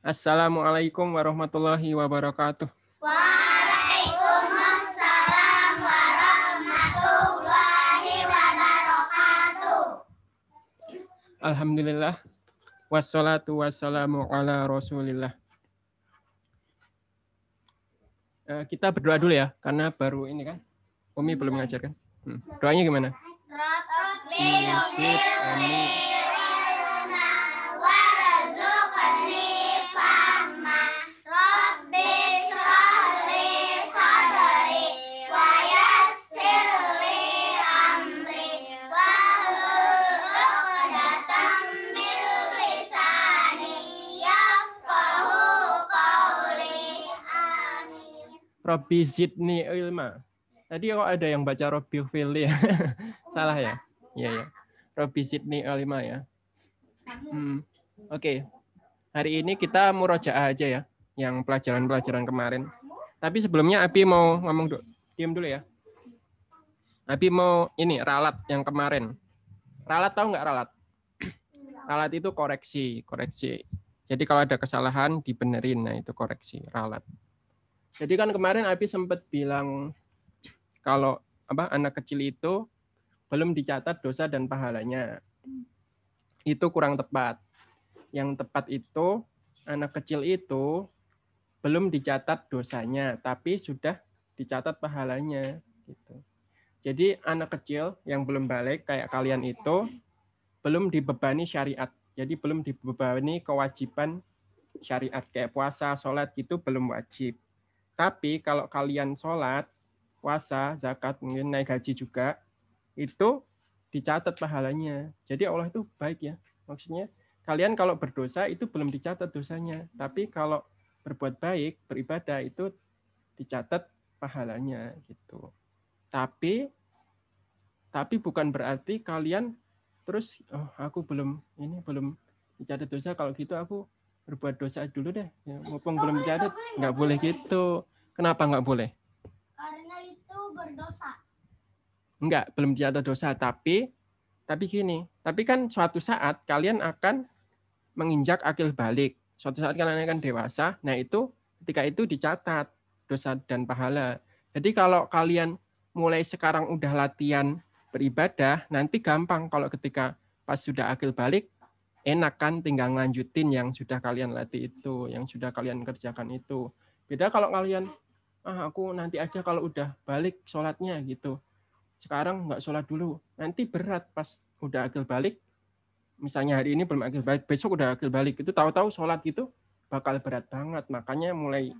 Assalamualaikum warahmatullahi wabarakatuh. Waalaikumsalam warahmatullahi wabarakatuh. Alhamdulillah. Wassalatu wassalamu ala rasulillah. Eh, kita berdoa dulu ya, karena baru ini kan. Umi belum mengajarkan. Hmm. Doanya gimana? Rabbil Robbi zidni ilma. Tadi kok ada yang baca Robbi fili ya? Salah ya? Iya ya. Robbi zidni ilma ya. Hmm. Oke. Hari ini kita murojaah aja ya, yang pelajaran-pelajaran kemarin. Tapi sebelumnya Abi mau ngomong dulu. Diam dulu ya. Abi mau ini ralat yang kemarin. Ralat tahu nggak ralat? Ralat itu koreksi, koreksi. Jadi kalau ada kesalahan dibenerin, nah itu koreksi, ralat. Jadi kan kemarin Abi sempat bilang kalau apa anak kecil itu belum dicatat dosa dan pahalanya. Itu kurang tepat. Yang tepat itu anak kecil itu belum dicatat dosanya, tapi sudah dicatat pahalanya gitu. Jadi anak kecil yang belum balik kayak kalian itu belum dibebani syariat. Jadi belum dibebani kewajiban syariat kayak puasa, sholat gitu belum wajib. Tapi kalau kalian sholat, puasa, zakat, mungkin naik haji juga, itu dicatat pahalanya. Jadi Allah itu baik ya. Maksudnya kalian kalau berdosa itu belum dicatat dosanya. Tapi kalau berbuat baik, beribadah itu dicatat pahalanya gitu. Tapi tapi bukan berarti kalian terus oh aku belum ini belum dicatat dosa kalau gitu aku berbuat dosa dulu deh ya, mumpung belum dicatat nggak boleh gitu kenapa nggak boleh Karena itu berdosa. Enggak, belum dicatat dosa, tapi tapi gini, tapi kan suatu saat kalian akan menginjak akil balik. Suatu saat kalian akan dewasa, nah itu ketika itu dicatat dosa dan pahala. Jadi kalau kalian mulai sekarang udah latihan beribadah, nanti gampang kalau ketika pas sudah akil balik enak kan tinggal lanjutin yang sudah kalian latih itu, yang sudah kalian kerjakan itu. Beda kalau kalian ah aku nanti aja kalau udah balik sholatnya gitu. Sekarang nggak sholat dulu. Nanti berat pas udah akil balik. Misalnya hari ini belum akil balik besok udah akil balik itu tahu-tahu sholat gitu bakal berat banget. Makanya mulai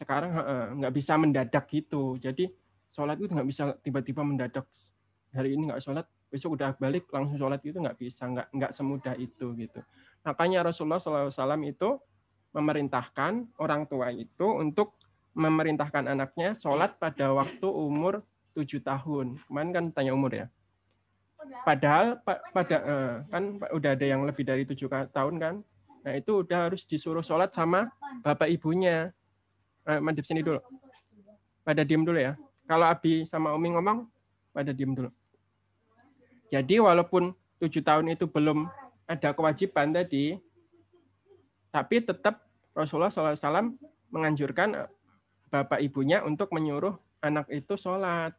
sekarang nggak bisa mendadak gitu. Jadi sholat itu nggak bisa tiba-tiba mendadak. Hari ini nggak sholat besok udah balik langsung sholat itu nggak bisa nggak nggak semudah itu gitu. Makanya Rasulullah SAW itu memerintahkan orang tua itu untuk memerintahkan anaknya sholat pada waktu umur tujuh tahun. Kemarin kan tanya umur ya. Padahal pa- pada eh, kan udah ada yang lebih dari tujuh tahun kan. Nah itu udah harus disuruh sholat sama bapak ibunya. Eh, mandip sini dulu. Pada diem dulu ya. Kalau Abi sama Umi ngomong, pada diem dulu. Jadi walaupun tujuh tahun itu belum ada kewajiban tadi, tapi tetap Rasulullah SAW menganjurkan bapak ibunya untuk menyuruh anak itu sholat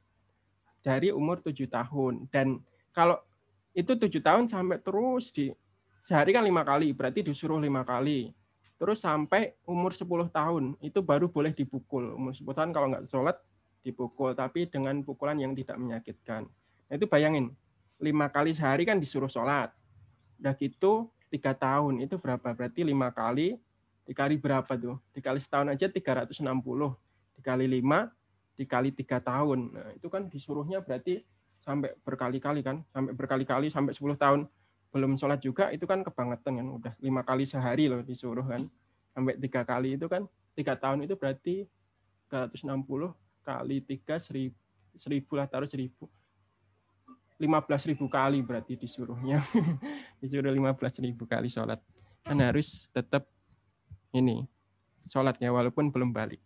dari umur tujuh tahun. Dan kalau itu tujuh tahun sampai terus di sehari kan lima kali berarti disuruh lima kali. Terus sampai umur 10 tahun itu baru boleh dipukul. Umur 10 tahun kalau nggak sholat dipukul. Tapi dengan pukulan yang tidak menyakitkan. Nah, itu bayangin lima kali sehari kan disuruh sholat. Udah gitu tiga tahun itu berapa? Berarti lima kali dikali berapa tuh? Dikali setahun aja 360 dikali 5 dikali tiga tahun. Nah itu kan disuruhnya berarti sampai berkali-kali kan? Sampai berkali-kali sampai 10 tahun. Belum sholat juga itu kan kebangetan kan? Udah lima kali sehari loh disuruh kan? Sampai tiga kali itu kan tiga tahun itu berarti 360 kali tiga seribu, seribu lah taruh seribu 15 ribu kali berarti disuruhnya. Disuruh 15 ribu kali sholat. Kan harus tetap ini sholatnya walaupun belum balik.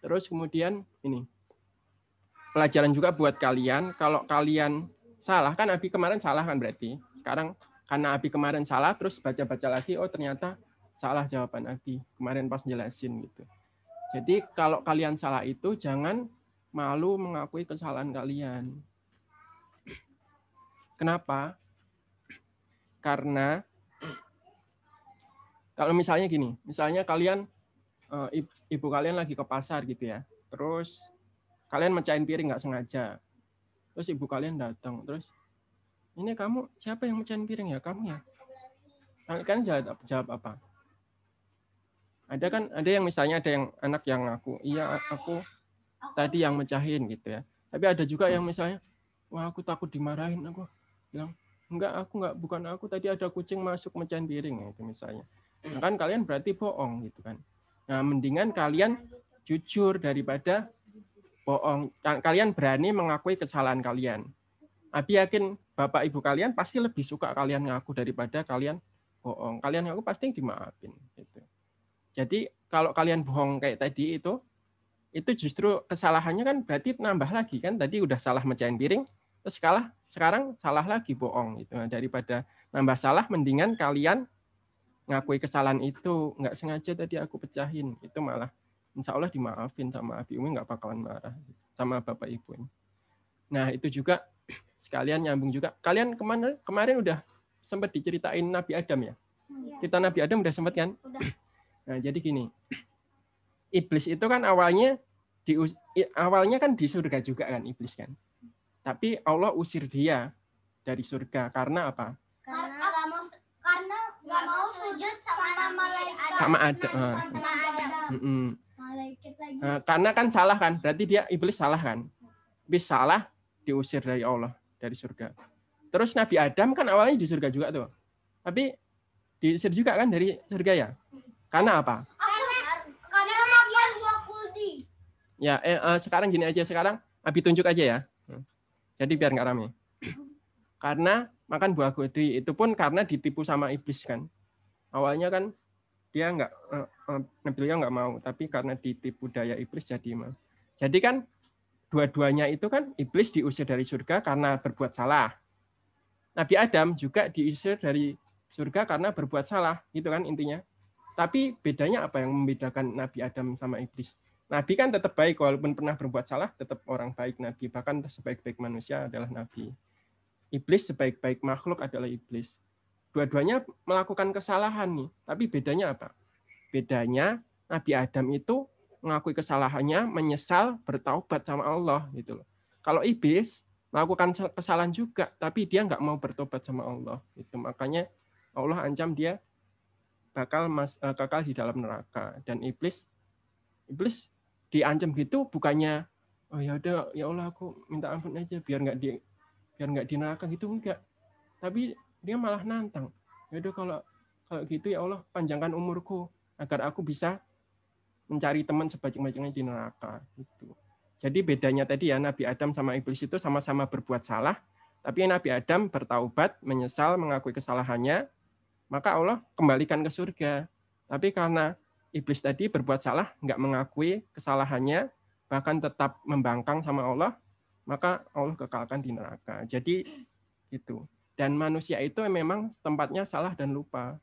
Terus kemudian ini pelajaran juga buat kalian. Kalau kalian salah kan Abi kemarin salah kan berarti. Sekarang karena Abi kemarin salah terus baca-baca lagi oh ternyata salah jawaban Abi. Kemarin pas jelasin gitu. Jadi kalau kalian salah itu jangan malu mengakui kesalahan kalian. Kenapa? Karena kalau misalnya gini, misalnya kalian eh, ibu kalian lagi ke pasar gitu ya, terus kalian mecahin piring nggak sengaja, terus ibu kalian datang, terus ini kamu siapa yang mecahin piring ya kamu ya? Kalian jawab, jawab apa? Ada kan ada yang misalnya ada yang anak yang ngaku, iya aku tadi yang mecahin gitu ya. Tapi ada juga yang misalnya, wah aku takut dimarahin, aku bilang enggak aku enggak bukan aku tadi ada kucing masuk mecahin piring itu misalnya Nah, kan kalian berarti bohong gitu kan. Nah, mendingan kalian jujur daripada bohong. Kalian berani mengakui kesalahan kalian. Abi yakin bapak ibu kalian pasti lebih suka kalian ngaku daripada kalian bohong. Kalian ngaku pasti dimaafin. Gitu. Jadi kalau kalian bohong kayak tadi itu, itu justru kesalahannya kan berarti nambah lagi kan. Tadi udah salah mecahin piring, terus kalah sekarang salah lagi bohong gitu. Nah, daripada nambah salah, mendingan kalian ngakui kesalahan itu nggak sengaja tadi aku pecahin itu malah insya Allah dimaafin sama Abi Umi nggak bakalan marah sama bapak ibu ini. Nah itu juga sekalian nyambung juga. Kalian kemarin kemarin udah sempat diceritain Nabi Adam ya? ya. Kita Nabi Adam udah sempat kan? Udah. Nah jadi gini, iblis itu kan awalnya di awalnya kan di surga juga kan iblis kan. Tapi Allah usir dia dari surga karena apa? sama ada. Uh, uh, uh, karena kan salah kan, berarti dia iblis salah kan. Iblis salah diusir dari Allah dari surga. Terus Nabi Adam kan awalnya di surga juga tuh. Tapi diusir juga kan dari surga ya. Karena apa? Ya, eh, uh, sekarang gini aja sekarang Abi tunjuk aja ya. Jadi biar nggak rame. Karena makan buah godi itu pun karena ditipu sama iblis kan. Awalnya kan dia nggak uh, uh, nggak mau tapi karena ditipu daya iblis jadi mau jadi kan dua-duanya itu kan iblis diusir dari surga karena berbuat salah Nabi Adam juga diusir dari surga karena berbuat salah gitu kan intinya tapi bedanya apa yang membedakan Nabi Adam sama iblis Nabi kan tetap baik walaupun pernah berbuat salah tetap orang baik Nabi bahkan sebaik-baik manusia adalah Nabi iblis sebaik-baik makhluk adalah iblis dua-duanya melakukan kesalahan nih. Tapi bedanya apa? Bedanya Nabi Adam itu mengakui kesalahannya, menyesal, bertaubat sama Allah gitu loh. Kalau iblis melakukan kesalahan juga, tapi dia nggak mau bertobat sama Allah. Itu makanya Allah ancam dia bakal mas, uh, kekal di dalam neraka. Dan iblis iblis diancam gitu bukannya oh ya udah ya Allah aku minta ampun aja biar nggak di biar nggak di neraka gitu enggak. Tapi dia malah nantang. Yaudah kalau kalau gitu ya Allah panjangkan umurku agar aku bisa mencari teman sebanyak-banyaknya di neraka itu. Jadi bedanya tadi ya Nabi Adam sama iblis itu sama-sama berbuat salah, tapi Nabi Adam bertaubat, menyesal, mengakui kesalahannya, maka Allah kembalikan ke surga. Tapi karena iblis tadi berbuat salah, nggak mengakui kesalahannya, bahkan tetap membangkang sama Allah, maka Allah kekalkan di neraka. Jadi itu. Dan manusia itu memang tempatnya salah dan lupa.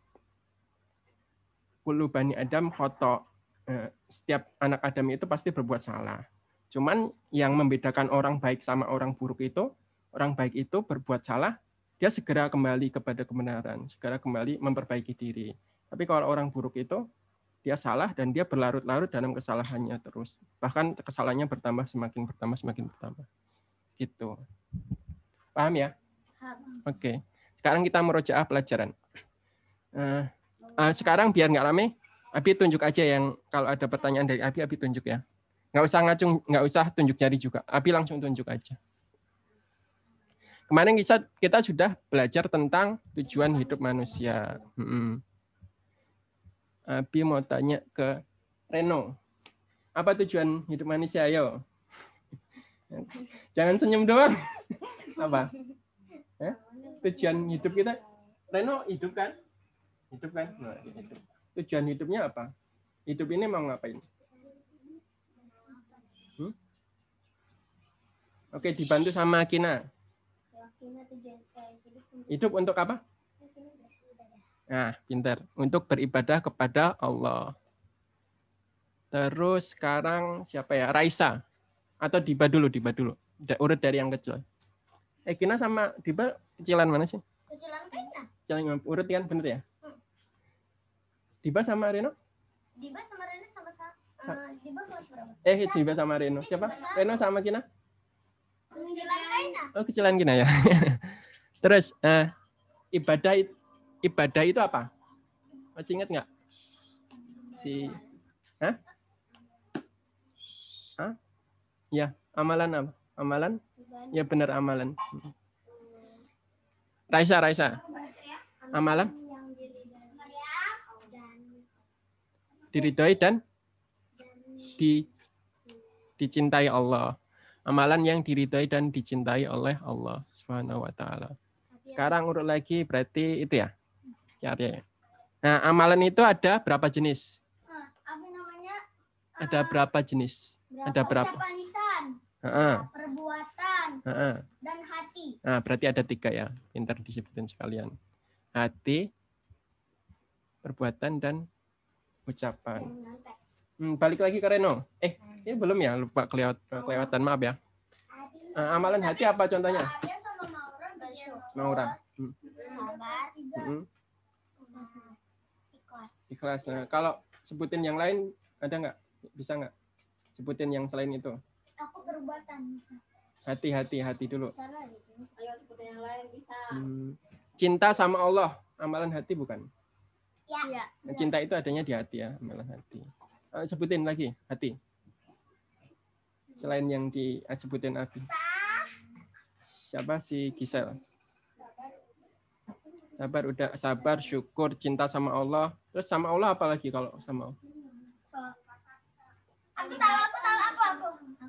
Kulu bani Adam khoto. Eh, setiap anak Adam itu pasti berbuat salah. Cuman yang membedakan orang baik sama orang buruk itu, orang baik itu berbuat salah, dia segera kembali kepada kebenaran, segera kembali memperbaiki diri. Tapi kalau orang buruk itu, dia salah dan dia berlarut-larut dalam kesalahannya terus. Bahkan kesalahannya bertambah semakin bertambah semakin bertambah. Gitu. Paham ya? Oke. Sekarang kita merojaah pelajaran. Uh, uh, sekarang biar nggak rame, Abi tunjuk aja yang kalau ada pertanyaan dari Abi, Abi tunjuk ya. Nggak usah ngacung, nggak usah tunjuk jari juga. Abi langsung tunjuk aja. Kemarin kita, kita sudah belajar tentang tujuan hidup manusia. Hmm. Abi mau tanya ke Reno. Apa tujuan hidup manusia? Ayo. Jangan senyum doang. Apa? Eh? Tujuan hidup kita, Reno hidup kan? Hidup kan? Nah. Tujuan hidupnya apa? Hidup ini mau ngapain? Hmm? Oke, dibantu sama Kina. Hidup untuk apa? Nah, pinter. Untuk beribadah kepada Allah. Terus sekarang siapa ya? Raisa. Atau Diba dulu, Diba dulu. Urut dari yang kecil. Eh, Kina sama Diba kecilan mana sih? Kecilan kaina. Kecilan yang urut kan, bener ya? Diba sama Reno? Diba sama Reno sama sama. Sa- eh, Diba kelas berapa? Eh, Diba sama Reno. Siapa? Reno sama Kina? Kecilan kaina. Oh, kecilan Kina ya. Terus, eh, ibadah it- ibadah itu apa? Masih ingat nggak? Si Hah? Hah? Ya, amalan apa? Amalan? Ya benar amalan. Raisa, Raisa. Amalan? Diridhoi dan di dicintai Allah. Amalan yang diridhoi dan dicintai oleh Allah Subhanahu wa taala. Sekarang urut lagi berarti itu ya. Ya, ya. Nah, amalan itu ada berapa jenis? Apa namanya? Ada Eh, berapa jenis? Ada berapa? Lisan, Heeh, perbuatan, heeh. dan hati. Nah, berarti ada tiga ya. Pintar disebutin sekalian. Hati, perbuatan, dan ucapan. Hmm, balik lagi ke Reno. Eh, ini belum ya? Lupa kelewat, kelewatan. Maaf ya. Nah, amalan hati apa contohnya? Maura. Maura. Hmm. Ikhlas. Ikhlas. Nah, kalau sebutin yang lain, ada nggak? Bisa nggak? Sebutin yang selain itu. Aku perbuatan. Hati, hati, hati dulu. Salah di sini. Ayo sebutin yang lain bisa. Hmm. Cinta sama Allah, amalan hati bukan? Ya. Nah, Cinta itu adanya di hati ya, amalan hati. Eh, sebutin lagi, hati. Selain yang disebutin Abi. Siapa si Gisel? Sabar udah sabar, syukur, cinta sama Allah. Terus sama Allah apa lagi kalau sama Allah? Aku tahu, aku tahu apa aku.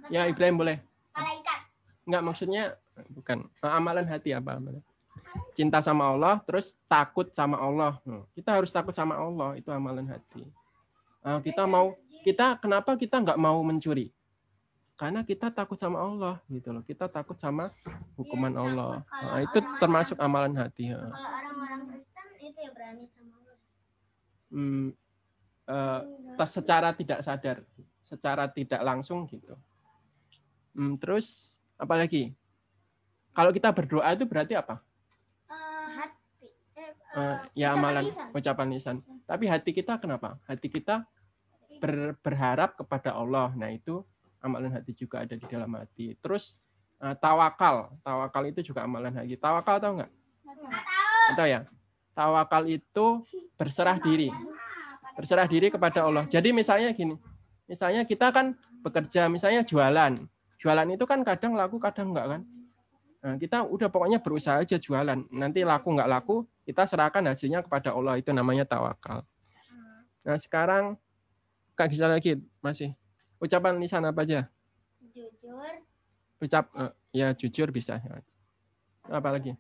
Ya Ibrahim boleh. Malaikat. Enggak maksudnya bukan Eh, amalan hati apa amalan? Cinta sama Allah, terus takut sama Allah. Hmm, Kita harus takut sama Allah, itu amalan hati. Eh, kita mau kita kenapa kita nggak mau mencuri? Karena kita takut sama Allah gitu loh. Kita takut sama hukuman Iya, Allah. takut Nah, itu termasuk amalan hati. ya. Kalau berani sama Allah. Hmm, tas- secara tidak sadar, secara tidak langsung gitu. Hmm, terus apa lagi? Kalau kita berdoa itu berarti apa? Eh, hati. Eh, ya amalan lisan. ucapan lisan. Tapi hati kita kenapa? Hati kita ber- berharap kepada Allah. Nah, itu amalan hati juga ada di dalam hati. Terus eh, tawakal. Tawakal itu juga amalan hati. Tawakal tahu? Nggak tahu. Tahu ya? Tawakal itu berserah diri. Berserah diri kepada Allah. Jadi misalnya gini. Misalnya kita kan bekerja, misalnya jualan. Jualan itu kan kadang laku, kadang enggak kan? Nah, kita udah pokoknya berusaha aja jualan. Nanti laku nggak laku, kita serahkan hasilnya kepada Allah. Itu namanya tawakal. Nah, sekarang Kak Gisel lagi masih. Ucapan lisan apa aja? Jujur. Ucap eh, ya jujur bisa. Apa lagi?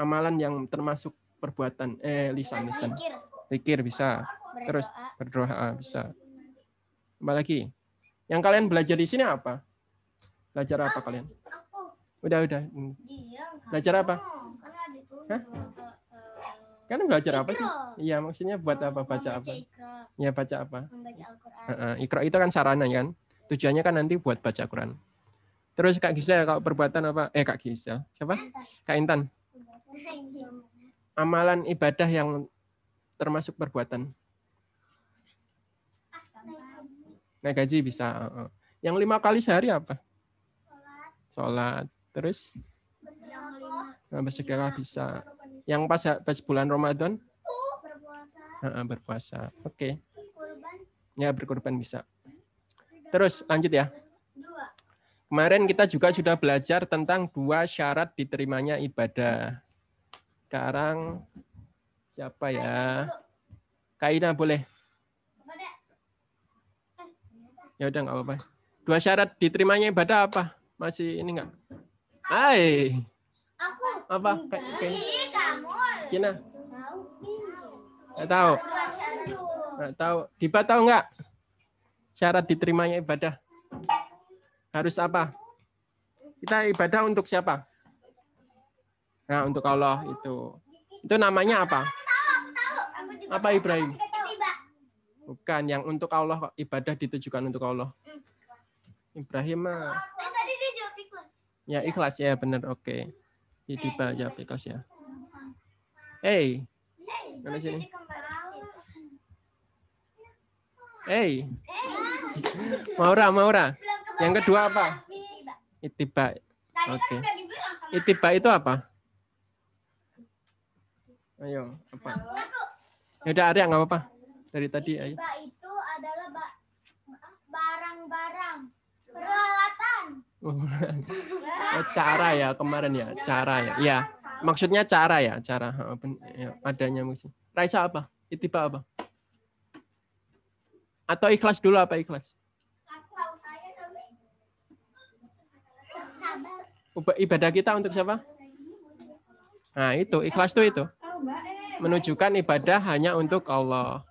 Amalan yang termasuk perbuatan eh lisan lisan. Zikir. Zikir bisa, Terus? Berdoa. berdoa bisa. Apa lagi? Yang kalian belajar di sini apa? Belajar apa kalian? Aku. Udah udah. Hmm. Diam. Belajar apa? Kan. Hah? Kalian belajar apa sih? Iya, maksudnya buat apa? Baca apa? Ya baca apa? Heeh, Ikra itu kan sarana kan. Tujuannya kan nanti buat baca Quran. Terus Kak Gisel kalau perbuatan apa? Eh Kak Gisel. Siapa? Kak Intan. Amalan ibadah yang termasuk perbuatan. Naik gaji bisa. Yang lima kali sehari apa? Sholat. Terus nah, bisa. Yang pas pas bulan Ramadan Berpuasa. berpuasa. Oke. Kurban. Ya berkorban bisa. Terus lanjut ya. Kemarin kita juga sudah belajar tentang dua syarat diterimanya ibadah. Sekarang siapa ya? Kaina boleh. Kepada. Ya udah nggak apa-apa. Dua syarat diterimanya ibadah apa? Masih ini nggak? Hai, Aku. apa? Kak- Kak- Ih, kamu. Kina, Tahu. nggak tahu. Dua syarat. Nggak tahu. Diba tahu nggak? Syarat diterimanya ibadah. Harus apa? Kita ibadah untuk siapa? Nah, untuk Allah itu. Itu namanya apa? Apa Ibrahim? Bukan yang untuk Allah ibadah ditujukan untuk Allah. Ibrahim mah tadi dia jawab ikhlas. ya ikhlas ya benar oke. Jadi baca ikhlas ya. Hey, Mana sini? hey? Maura, Maura. Yang kedua apa? Tiba. Itiba. Oke. sama Itiba itu apa? Ayo, apa? Ya udah Arya nggak apa-apa. Dari tadi ayo. Itu adalah ba- barang-barang peralatan. Oh, cara ya kemarin ya, cara ya. Iya, maksudnya cara ya, cara. Ya, adanya musik. Raisa apa? Itiba apa? Atau ikhlas dulu apa ikhlas? Ibadah kita untuk siapa? Nah itu ikhlas tuh itu. Menunjukkan ibadah hanya untuk Allah.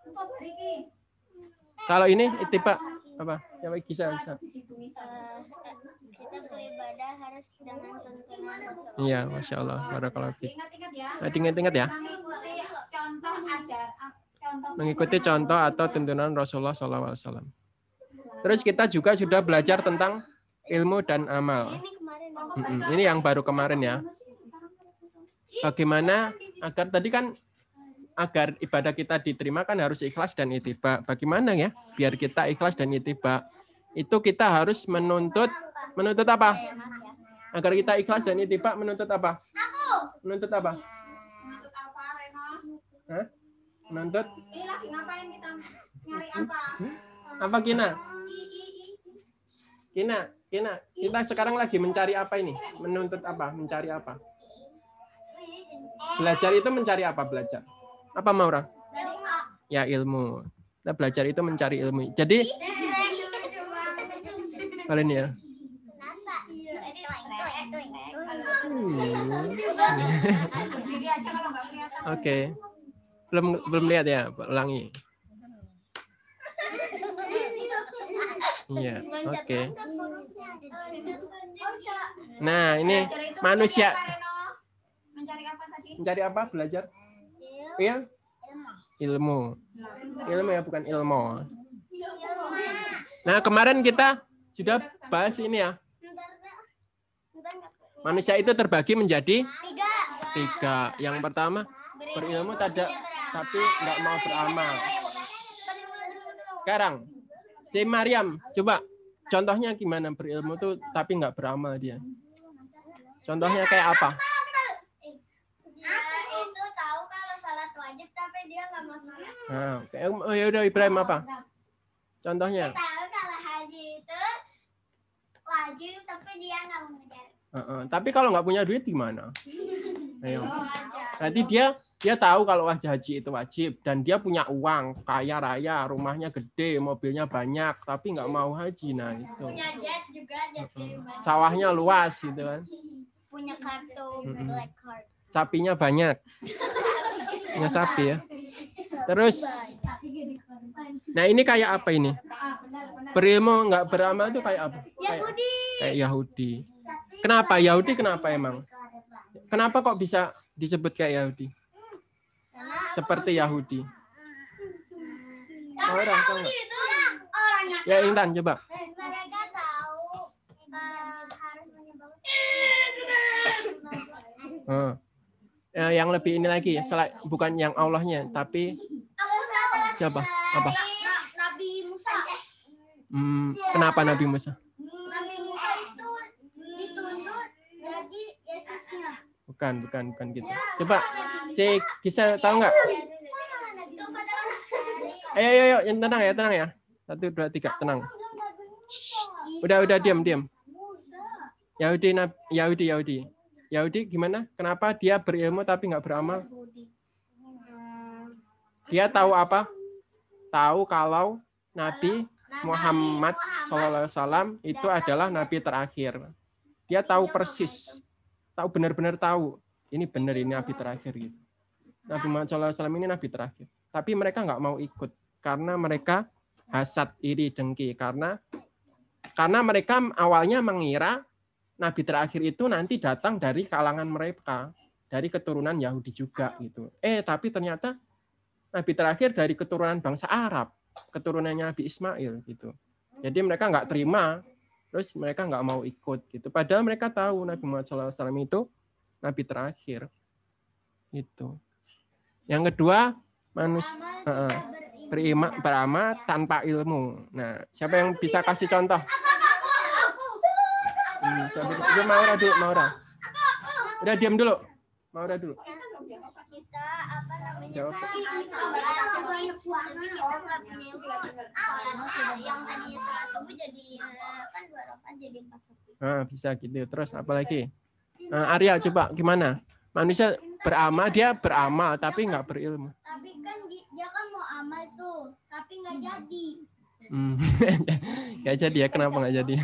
Kalau ini itiba apa? Siapa bisa bisa. kita beribadah harus dengan tuntunan Rasulullah. Iya, masya Allah. Barakallahu fiik. Ingat-ingat ya. Ingat-ingat ya. Mengikuti contoh atau tuntunan Rasulullah SAW. Terus kita juga sudah belajar tentang ilmu dan amal. Ini kemarin Mm-mm. Ini yang baru kemarin ya. Bagaimana agar tadi kan agar ibadah kita diterima kan harus ikhlas dan itiba. Bagaimana ya biar kita ikhlas dan itiba? Itu kita harus menuntut menuntut apa? Agar kita ikhlas dan itiba menuntut apa? Menuntut apa? Untuk apa Reno? Menuntut Ini lagi ngapain kita? Nyari apa? apa Kina? Kina, Kina, kita sekarang lagi mencari apa ini? Menuntut apa? Mencari apa? Belajar itu mencari apa? Belajar. Apa Maura? Ya ilmu. Kita belajar itu mencari ilmu. Jadi kalian ya. Hmm. Oke. Belum belum lihat ya, ulangi. Iya, oke. Nah, ini manusia. Mencari apa, tadi? mencari apa? Belajar? Iya? Ilmu. Ilmu ya, bukan ilmu. Nah, kemarin kita sudah bahas ini ya. Manusia itu terbagi menjadi Tiga. tiga. Yang pertama, berilmu tidak tapi nggak mau beramal. Sekarang, si Mariam, coba contohnya gimana berilmu tuh tapi nggak beramal dia. Contohnya kayak apa? Dia itu tahu kalau salat wajib tapi dia nggak mau salat. Nah, oh ya udah Ibrahim apa? Contohnya. Tahu kalau haji itu wajib tapi dia nggak mau ngejar. Heeh, Tapi kalau nggak punya duit gimana? Ayo. Berarti dia dia tahu kalau wajib haji itu wajib dan dia punya uang kaya raya, rumahnya gede, mobilnya banyak, tapi nggak mau haji. Nah itu. Punya jet juga jet pribadi. Sawahnya luas gitu kan. Punya kartu black card. Sapinya banyak. Punya sapi ya. Terus, nah ini kayak apa ini? Berilmu nggak beramal itu kayak apa? Kayak, Yahudi. kayak Yahudi. Kenapa Yahudi? Kenapa emang? Kenapa kok bisa disebut kayak Yahudi? Seperti Yahudi. Orang orangnya Ya Intan coba. mereka tahu eh, harus menyembah Ya, yang lebih ini lagi, selain bukan yang Allahnya, tapi siapa? Apa? Nabi Musa. Hmm, kenapa Nabi Musa? Nabi Musa itu dituntut jadi Yesusnya. Bukan, bukan, bukan gitu. Coba, si Gisel tahu nggak? Ayo, ayo, ayo, yang tenang ya, tenang ya. Satu, dua, tiga, tenang. Udah, udah, diam, diam. Yahudi, Yahudi, Yahudi. Yahudi gimana? Kenapa dia berilmu tapi nggak beramal? Dia tahu apa? Tahu kalau Nabi Muhammad SAW itu adalah Nabi terakhir. Dia tahu persis, tahu benar-benar tahu. Ini benar ini Nabi terakhir gitu. Nabi Muhammad SAW ini Nabi terakhir. Tapi mereka nggak mau ikut karena mereka hasad, iri, dengki. Karena karena mereka awalnya mengira Nabi terakhir itu nanti datang dari kalangan mereka. dari keturunan Yahudi juga gitu. Eh tapi ternyata nabi terakhir dari keturunan bangsa Arab, keturunannya Nabi Ismail gitu. Jadi mereka nggak terima, terus mereka nggak mau ikut gitu. Padahal mereka tahu Nabi Muhammad SAW itu nabi terakhir. Itu. Yang kedua manusia beriman. beriman beramal tanpa ilmu. Nah, siapa yang bisa kasih contoh? Hmm, dulu? Yuk, Maura dulu, Maura. Udah diam dulu. Maura dulu. Kita apa namanya? Jawab. Yang jadi kan dua jadi empat. Nah, bisa gitu. Terus apa lagi? Nah, Arya coba gimana? Manusia beramal, dia beramal tapi nggak berilmu. Tapi kan di- dia kan mau amal tuh, tapi nggak jadi. Hmm. Nggak jadi ya, kenapa nggak jadi?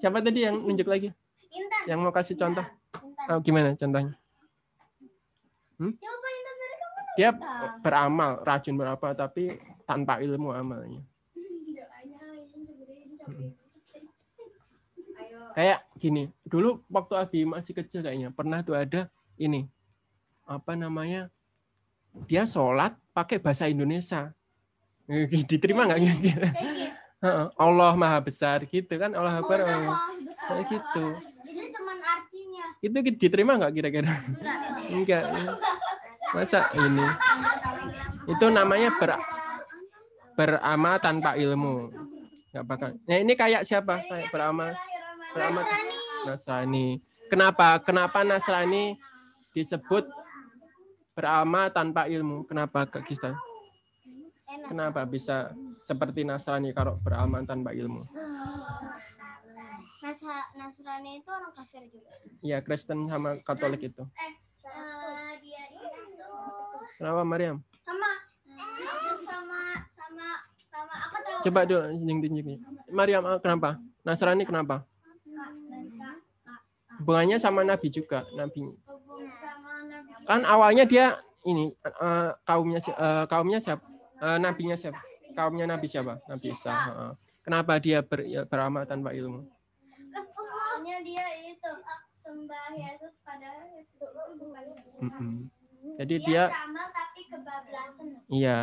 Siapa tadi yang nunjuk lagi? Intan, Yang mau kasih contoh? Intan. Oh, gimana contohnya? Coba Intan dari kamu. Dia beramal, rajin berapa tapi tanpa ilmu amalnya. Doanya ini sebenarnya Ayo. Kayak gini, dulu waktu Abi masih kecil kayaknya pernah tuh ada ini apa namanya? Dia sholat pakai bahasa Indonesia. Eh, Diterima nggak kira-kira? Gitu. Allah Maha Besar gitu kan Allah Akbar. Allah Allah. Maha besar. Kayak gitu. Itu artinya. Itu diterima nggak kira-kira? Enggak. Masa ini? Itu namanya ber, beramal tanpa ilmu. Nggak bakal. Nah ini kayak siapa? Kayak beramal beramal Nasrani. Kenapa? Kenapa Nasrani disebut beramal tanpa ilmu? Kenapa Kak? Enak. Kenapa bisa seperti Nasrani kalau beramal tanpa ilmu? Nasra- Nasrani itu orang kafir juga. Iya Kristen sama Katolik itu. Eh, dia itu Kenapa Mariam? sama sama sama sama aku tahu. Coba dulu tunjuk-tunjuknya. Mariam eh, kenapa? Nasrani kenapa? Hubungannya sama Nabi juga, Nabi. Kan awalnya dia ini eh, kaumnya eh, kaumnya siapa? Eh, nabinya siapa? Kaumnya Nabi siapa? Nabi Isa. Kenapa dia ber, ya, beramal tanpa ilmu? Pokoknya dia itu sembah Yesus padahal Yesus bukan. Mm-mm. Jadi Dia dia beramal tapi kebablasan. iya,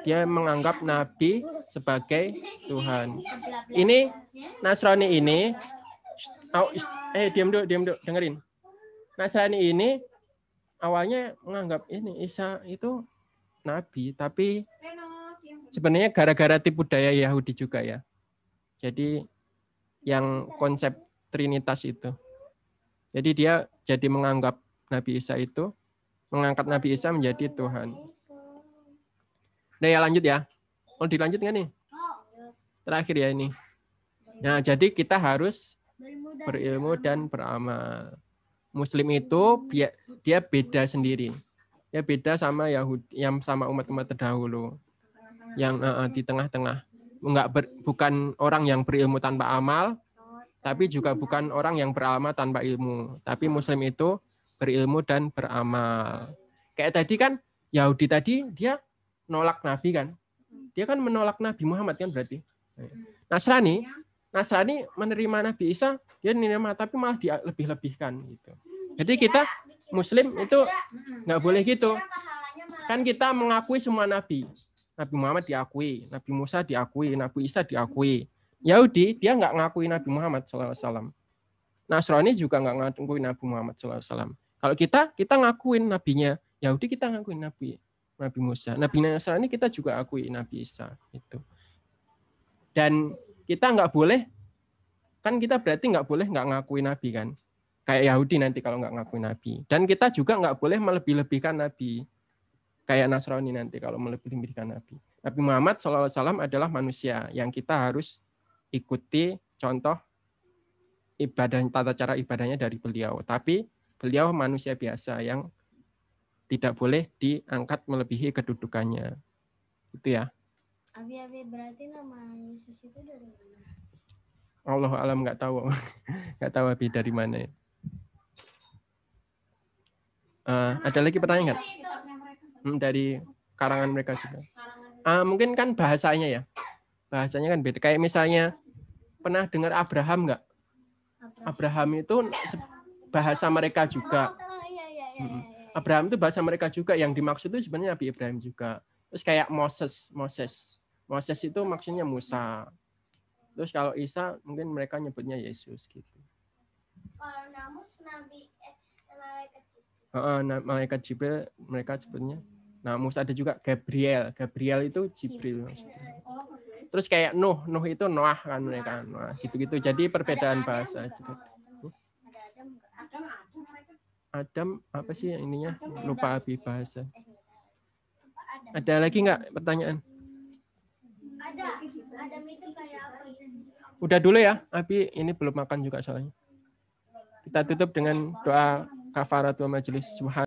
dia menganggap Nabi sebagai Tuhan. Ini Nasrani ini oh, eh diam dulu, diam dulu, dengerin. Nasrani ini awalnya menganggap ini Isa itu nabi, tapi. Sebenarnya gara-gara tipu daya Yahudi juga ya. Jadi yang konsep trinitas itu. Jadi dia jadi menganggap Nabi Isa itu mengangkat Nabi Isa menjadi Tuhan. Nah ya lanjut ya. Mau dilanjut nggak nih? Terakhir ya ini. Nah jadi kita harus Berilmu dan beramal. Muslim itu dia, dia beda sendiri. Dia beda sama Yahudi, yang sama umat-umat terdahulu, yang eh, di tengah-tengah. Enggak ber- bukan orang yang berilmu tanpa amal, tapi juga bukan orang yang beramal tanpa ilmu. Tapi Muslim itu berilmu dan beramal. Kayak tadi kan Yahudi tadi dia nolak Nabi kan? Dia kan menolak Nabi Muhammad kan berarti. Nasrani Nasrani menerima Nabi Isa, dia menerima tapi malah dia lebih-lebihkan gitu. Jadi kita Muslim itu nggak boleh gitu. Kan kita mengakui semua nabi. Nabi Muhammad diakui, Nabi Musa diakui, Nabi Isa diakui. Yahudi dia nggak ngakui Nabi Muhammad SAW. Nasrani juga nggak ngakui Nabi Muhammad SAW. Kalau kita kita ngakuin nabinya Yahudi kita ngakuin Nabi Nabi Musa. Nabi Nasrani kita juga akui Nabi Isa itu. Dan kita nggak boleh kan kita berarti nggak boleh nggak ngakui nabi kan kayak Yahudi nanti kalau nggak ngakui nabi dan kita juga nggak boleh melebih-lebihkan nabi kayak Nasrani nanti kalau melebih-lebihkan nabi. Nabi Muhammad SAW adalah manusia yang kita harus ikuti contoh ibadah tata cara ibadahnya dari beliau. Tapi beliau manusia biasa yang tidak boleh diangkat melebihi kedudukannya. Itu ya. Abi-abi berarti nama Yesus itu dari mana? Allah alam nggak tahu. Nggak tahu Abi dari mana ya. Eh, ada lagi pertanyaan nggak dari karangan mereka juga Ah, mungkin kan bahasanya ya bahasanya kan beda kayak misalnya pernah dengar Abraham nggak Abraham itu bahasa mereka juga Oh, Mm-mm. Abraham itu bahasa mereka juga yang dimaksud itu sebenarnya Nabi Ibrahim juga. Terus kayak Moses, Moses. Moses itu maksudnya Musa. Terus kalau Isa mungkin mereka nyebutnya Yesus gitu. Kalau namus nabi eh malaikat na- malaikat Jibril mereka sebutnya. Nah, Musa ada juga Gabriel. Gabriel itu Jibril. Terus kayak Nuh, Nuh itu Noah kan mereka. Noah gitu-gitu. Jadi perbedaan bahasa juga. Adam apa sih ininya? Lupa Abi bahasa. Eh? Ada lagi nggak pertanyaan? Ada. Adam itu kayak apa ya? Udah dulu ya, Abi ini belum makan juga soalnya. Kita tutup dengan doa kafaratul majelis. Subhan